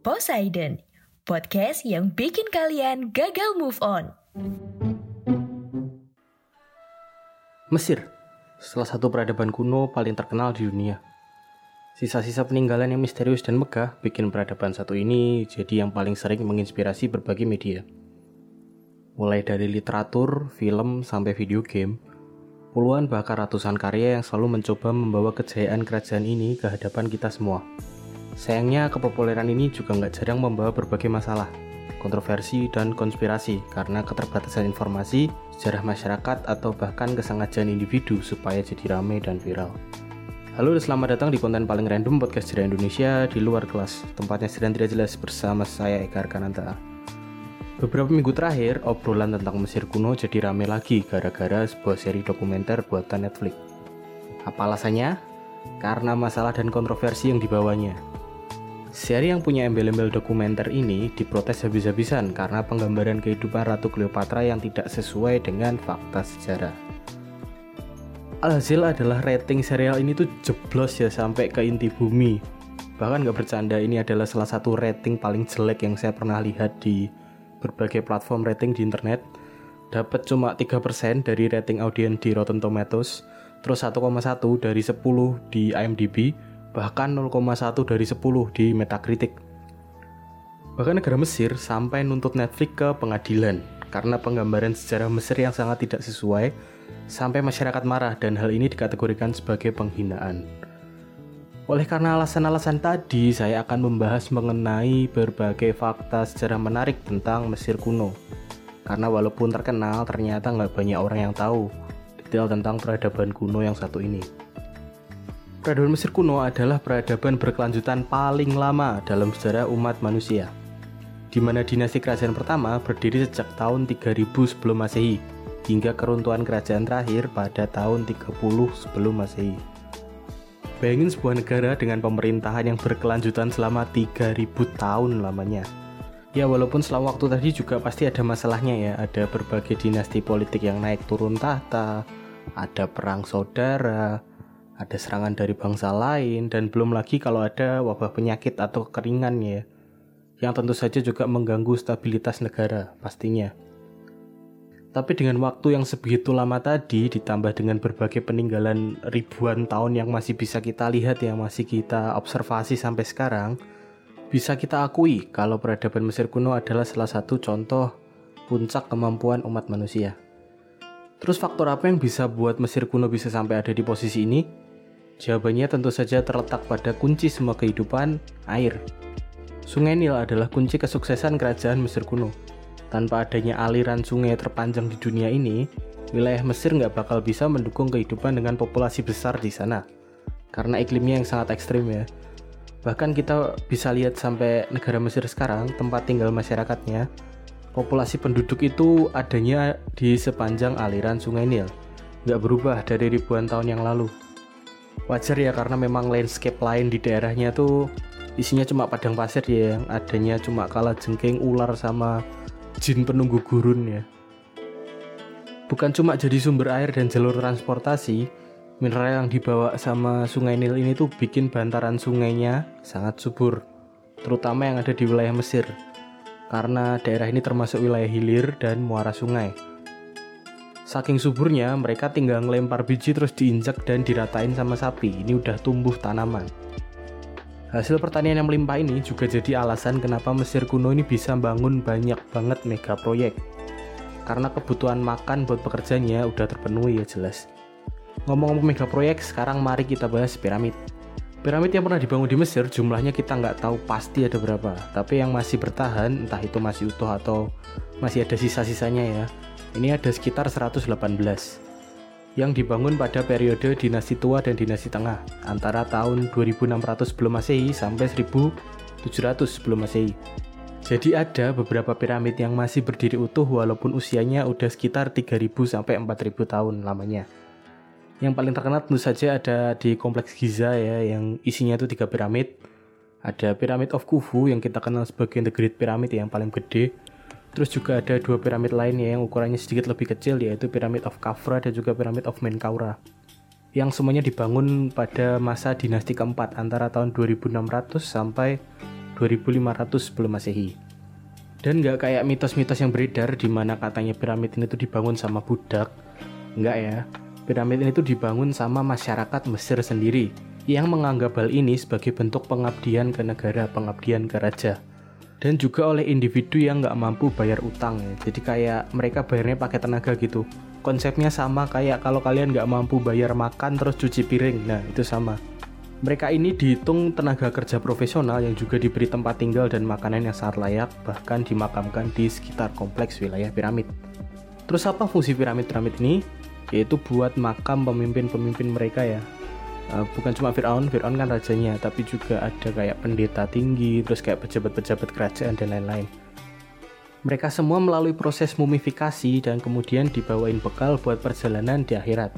Poseidon, podcast yang bikin kalian gagal move on. Mesir, salah satu peradaban kuno paling terkenal di dunia. Sisa-sisa peninggalan yang misterius dan megah bikin peradaban satu ini jadi yang paling sering menginspirasi berbagai media. Mulai dari literatur, film, sampai video game, puluhan bahkan ratusan karya yang selalu mencoba membawa kejayaan kerajaan ini ke hadapan kita semua. Sayangnya kepopuleran ini juga nggak jarang membawa berbagai masalah, kontroversi, dan konspirasi karena keterbatasan informasi, sejarah masyarakat, atau bahkan kesengajaan individu supaya jadi rame dan viral. Halo dan selamat datang di konten paling random podcast sejarah Indonesia di luar kelas, tempatnya sedang tidak jelas bersama saya Eka Arkananta. Beberapa minggu terakhir, obrolan tentang Mesir kuno jadi rame lagi gara-gara sebuah seri dokumenter buatan Netflix. Apa alasannya? Karena masalah dan kontroversi yang dibawanya. Seri yang punya embel-embel dokumenter ini diprotes habis-habisan karena penggambaran kehidupan Ratu Cleopatra yang tidak sesuai dengan fakta sejarah. Alhasil adalah rating serial ini tuh jeblos ya sampai ke inti bumi. Bahkan gak bercanda ini adalah salah satu rating paling jelek yang saya pernah lihat di berbagai platform rating di internet. Dapat cuma 3% dari rating audiens di Rotten Tomatoes, terus 1,1 dari 10 di IMDb, bahkan 0,1 dari 10 di Metacritic. Bahkan negara Mesir sampai nuntut Netflix ke pengadilan karena penggambaran sejarah Mesir yang sangat tidak sesuai sampai masyarakat marah dan hal ini dikategorikan sebagai penghinaan. Oleh karena alasan-alasan tadi, saya akan membahas mengenai berbagai fakta sejarah menarik tentang Mesir kuno. Karena walaupun terkenal, ternyata nggak banyak orang yang tahu detail tentang peradaban kuno yang satu ini. Peradaban Mesir kuno adalah peradaban berkelanjutan paling lama dalam sejarah umat manusia, di mana dinasti kerajaan pertama berdiri sejak tahun 3000 sebelum masehi, hingga keruntuhan kerajaan terakhir pada tahun 30 sebelum masehi. Bayangin sebuah negara dengan pemerintahan yang berkelanjutan selama 3000 tahun lamanya. Ya walaupun selama waktu tadi juga pasti ada masalahnya ya, ada berbagai dinasti politik yang naik turun tahta, ada perang saudara, ada serangan dari bangsa lain, dan belum lagi kalau ada wabah penyakit atau kekeringan ya, yang tentu saja juga mengganggu stabilitas negara pastinya. Tapi dengan waktu yang sebegitu lama tadi ditambah dengan berbagai peninggalan ribuan tahun yang masih bisa kita lihat yang masih kita observasi sampai sekarang, bisa kita akui kalau peradaban Mesir kuno adalah salah satu contoh puncak kemampuan umat manusia. Terus faktor apa yang bisa buat Mesir kuno bisa sampai ada di posisi ini? Jawabannya tentu saja terletak pada kunci semua kehidupan, air. Sungai Nil adalah kunci kesuksesan kerajaan Mesir kuno. Tanpa adanya aliran sungai terpanjang di dunia ini, wilayah Mesir nggak bakal bisa mendukung kehidupan dengan populasi besar di sana. Karena iklimnya yang sangat ekstrim ya. Bahkan kita bisa lihat sampai negara Mesir sekarang, tempat tinggal masyarakatnya, populasi penduduk itu adanya di sepanjang aliran sungai Nil. Nggak berubah dari ribuan tahun yang lalu. Wajar ya karena memang landscape lain di daerahnya tuh isinya cuma padang pasir ya yang adanya cuma kala jengking ular sama jin penunggu gurun ya. Bukan cuma jadi sumber air dan jalur transportasi, mineral yang dibawa sama sungai Nil ini tuh bikin bantaran sungainya sangat subur, terutama yang ada di wilayah Mesir. Karena daerah ini termasuk wilayah hilir dan muara sungai. Saking suburnya, mereka tinggal ngelempar biji terus diinjak dan diratain sama sapi. Ini udah tumbuh tanaman. Hasil pertanian yang melimpah ini juga jadi alasan kenapa Mesir kuno ini bisa bangun banyak banget mega proyek. Karena kebutuhan makan buat pekerjanya udah terpenuhi ya jelas. Ngomong-ngomong mega proyek, sekarang mari kita bahas piramid. Piramid yang pernah dibangun di Mesir jumlahnya kita nggak tahu pasti ada berapa, tapi yang masih bertahan entah itu masih utuh atau masih ada sisa-sisanya ya. Ini ada sekitar 118 yang dibangun pada periode dinasti tua dan dinasti tengah antara tahun 2600 sebelum masehi sampai 1700 sebelum masehi. Jadi ada beberapa piramid yang masih berdiri utuh walaupun usianya udah sekitar 3000 sampai 4000 tahun lamanya. Yang paling terkenal tentu saja ada di kompleks Giza ya yang isinya itu tiga piramid. Ada Pyramid of Khufu yang kita kenal sebagai The Great Pyramid yang paling gede Terus juga ada dua piramid lainnya yang ukurannya sedikit lebih kecil yaitu Pyramid of Khafra dan juga Pyramid of Menkaura yang semuanya dibangun pada masa dinasti keempat antara tahun 2600 sampai 2500 sebelum masehi. Dan nggak kayak mitos-mitos yang beredar di mana katanya piramid ini tuh dibangun sama budak. Nggak ya, piramid ini tuh dibangun sama masyarakat Mesir sendiri yang menganggap hal ini sebagai bentuk pengabdian ke negara, pengabdian ke raja dan juga oleh individu yang nggak mampu bayar utang ya. Jadi kayak mereka bayarnya pakai tenaga gitu. Konsepnya sama kayak kalau kalian nggak mampu bayar makan terus cuci piring. Nah itu sama. Mereka ini dihitung tenaga kerja profesional yang juga diberi tempat tinggal dan makanan yang sangat layak, bahkan dimakamkan di sekitar kompleks wilayah piramid. Terus apa fungsi piramid-piramid ini? Yaitu buat makam pemimpin-pemimpin mereka ya, uh, bukan cuma Fir'aun, Fir'aun kan rajanya, tapi juga ada kayak pendeta tinggi, terus kayak pejabat-pejabat kerajaan dan lain-lain. Mereka semua melalui proses mumifikasi dan kemudian dibawain bekal buat perjalanan di akhirat.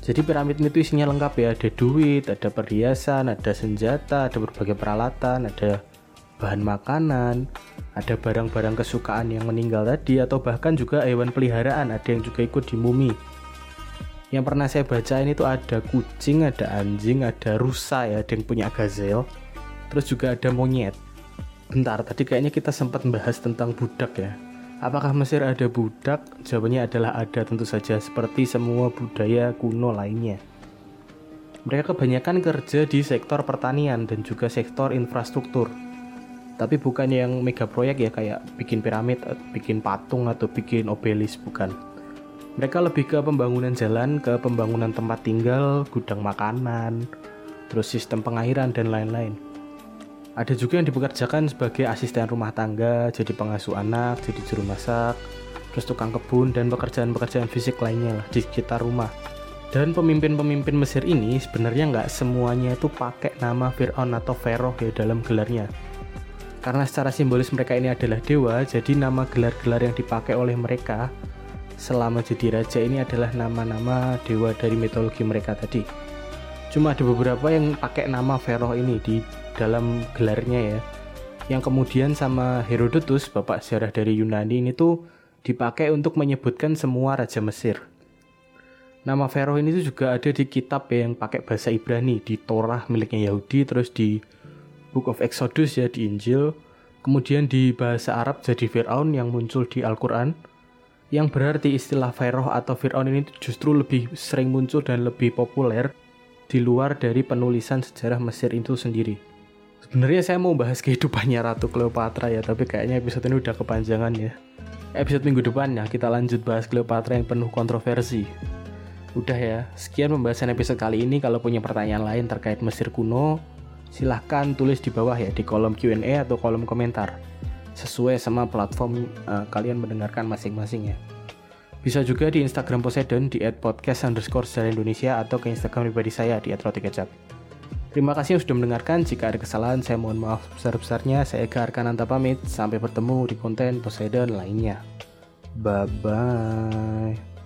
Jadi piramid itu isinya lengkap ya, ada duit, ada perhiasan, ada senjata, ada berbagai peralatan, ada bahan makanan, ada barang-barang kesukaan yang meninggal tadi atau bahkan juga hewan peliharaan, ada yang juga ikut di mumi yang pernah saya baca ini tuh ada kucing, ada anjing, ada rusa ya, ada yang punya gazelle, terus juga ada monyet. Bentar, tadi kayaknya kita sempat membahas tentang budak ya. Apakah Mesir ada budak? Jawabannya adalah ada tentu saja, seperti semua budaya kuno lainnya. Mereka kebanyakan kerja di sektor pertanian dan juga sektor infrastruktur. Tapi bukan yang mega proyek ya kayak bikin piramid, bikin patung atau bikin obelis bukan mereka lebih ke pembangunan jalan, ke pembangunan tempat tinggal, gudang makanan, terus sistem pengairan dan lain-lain. Ada juga yang dipekerjakan sebagai asisten rumah tangga, jadi pengasuh anak, jadi juru masak, terus tukang kebun dan pekerjaan-pekerjaan fisik lainnya lah di sekitar rumah. Dan pemimpin-pemimpin Mesir ini sebenarnya nggak semuanya itu pakai nama Fir'aun atau Pharaoh ya dalam gelarnya. Karena secara simbolis mereka ini adalah dewa, jadi nama gelar-gelar yang dipakai oleh mereka selama jadi raja ini adalah nama-nama dewa dari mitologi mereka tadi. Cuma ada beberapa yang pakai nama Pharaoh ini di dalam gelarnya ya. Yang kemudian sama Herodotus, bapak sejarah dari Yunani ini tuh dipakai untuk menyebutkan semua raja Mesir. Nama Pharaoh ini tuh juga ada di kitab ya, yang pakai bahasa Ibrani di Torah miliknya Yahudi, terus di Book of Exodus ya di Injil, kemudian di bahasa Arab jadi Firaun yang muncul di Al-Quran, yang berarti istilah Pharaoh atau Fir'aun ini justru lebih sering muncul dan lebih populer di luar dari penulisan sejarah Mesir itu sendiri. Sebenarnya saya mau bahas kehidupannya Ratu Cleopatra ya, tapi kayaknya episode ini udah kepanjangan ya. Episode minggu depan ya kita lanjut bahas Cleopatra yang penuh kontroversi. Udah ya, sekian pembahasan episode kali ini. Kalau punya pertanyaan lain terkait Mesir kuno, silahkan tulis di bawah ya di kolom Q&A atau kolom komentar sesuai sama platform uh, kalian mendengarkan masing-masing ya. Bisa juga di Instagram Poseidon di @podcast underscore Indonesia atau ke Instagram pribadi saya di @rotikecap. Terima kasih yang sudah mendengarkan. Jika ada kesalahan, saya mohon maaf besar-besarnya. Saya Eka Arkananta pamit. Sampai bertemu di konten Poseidon lainnya. Bye-bye.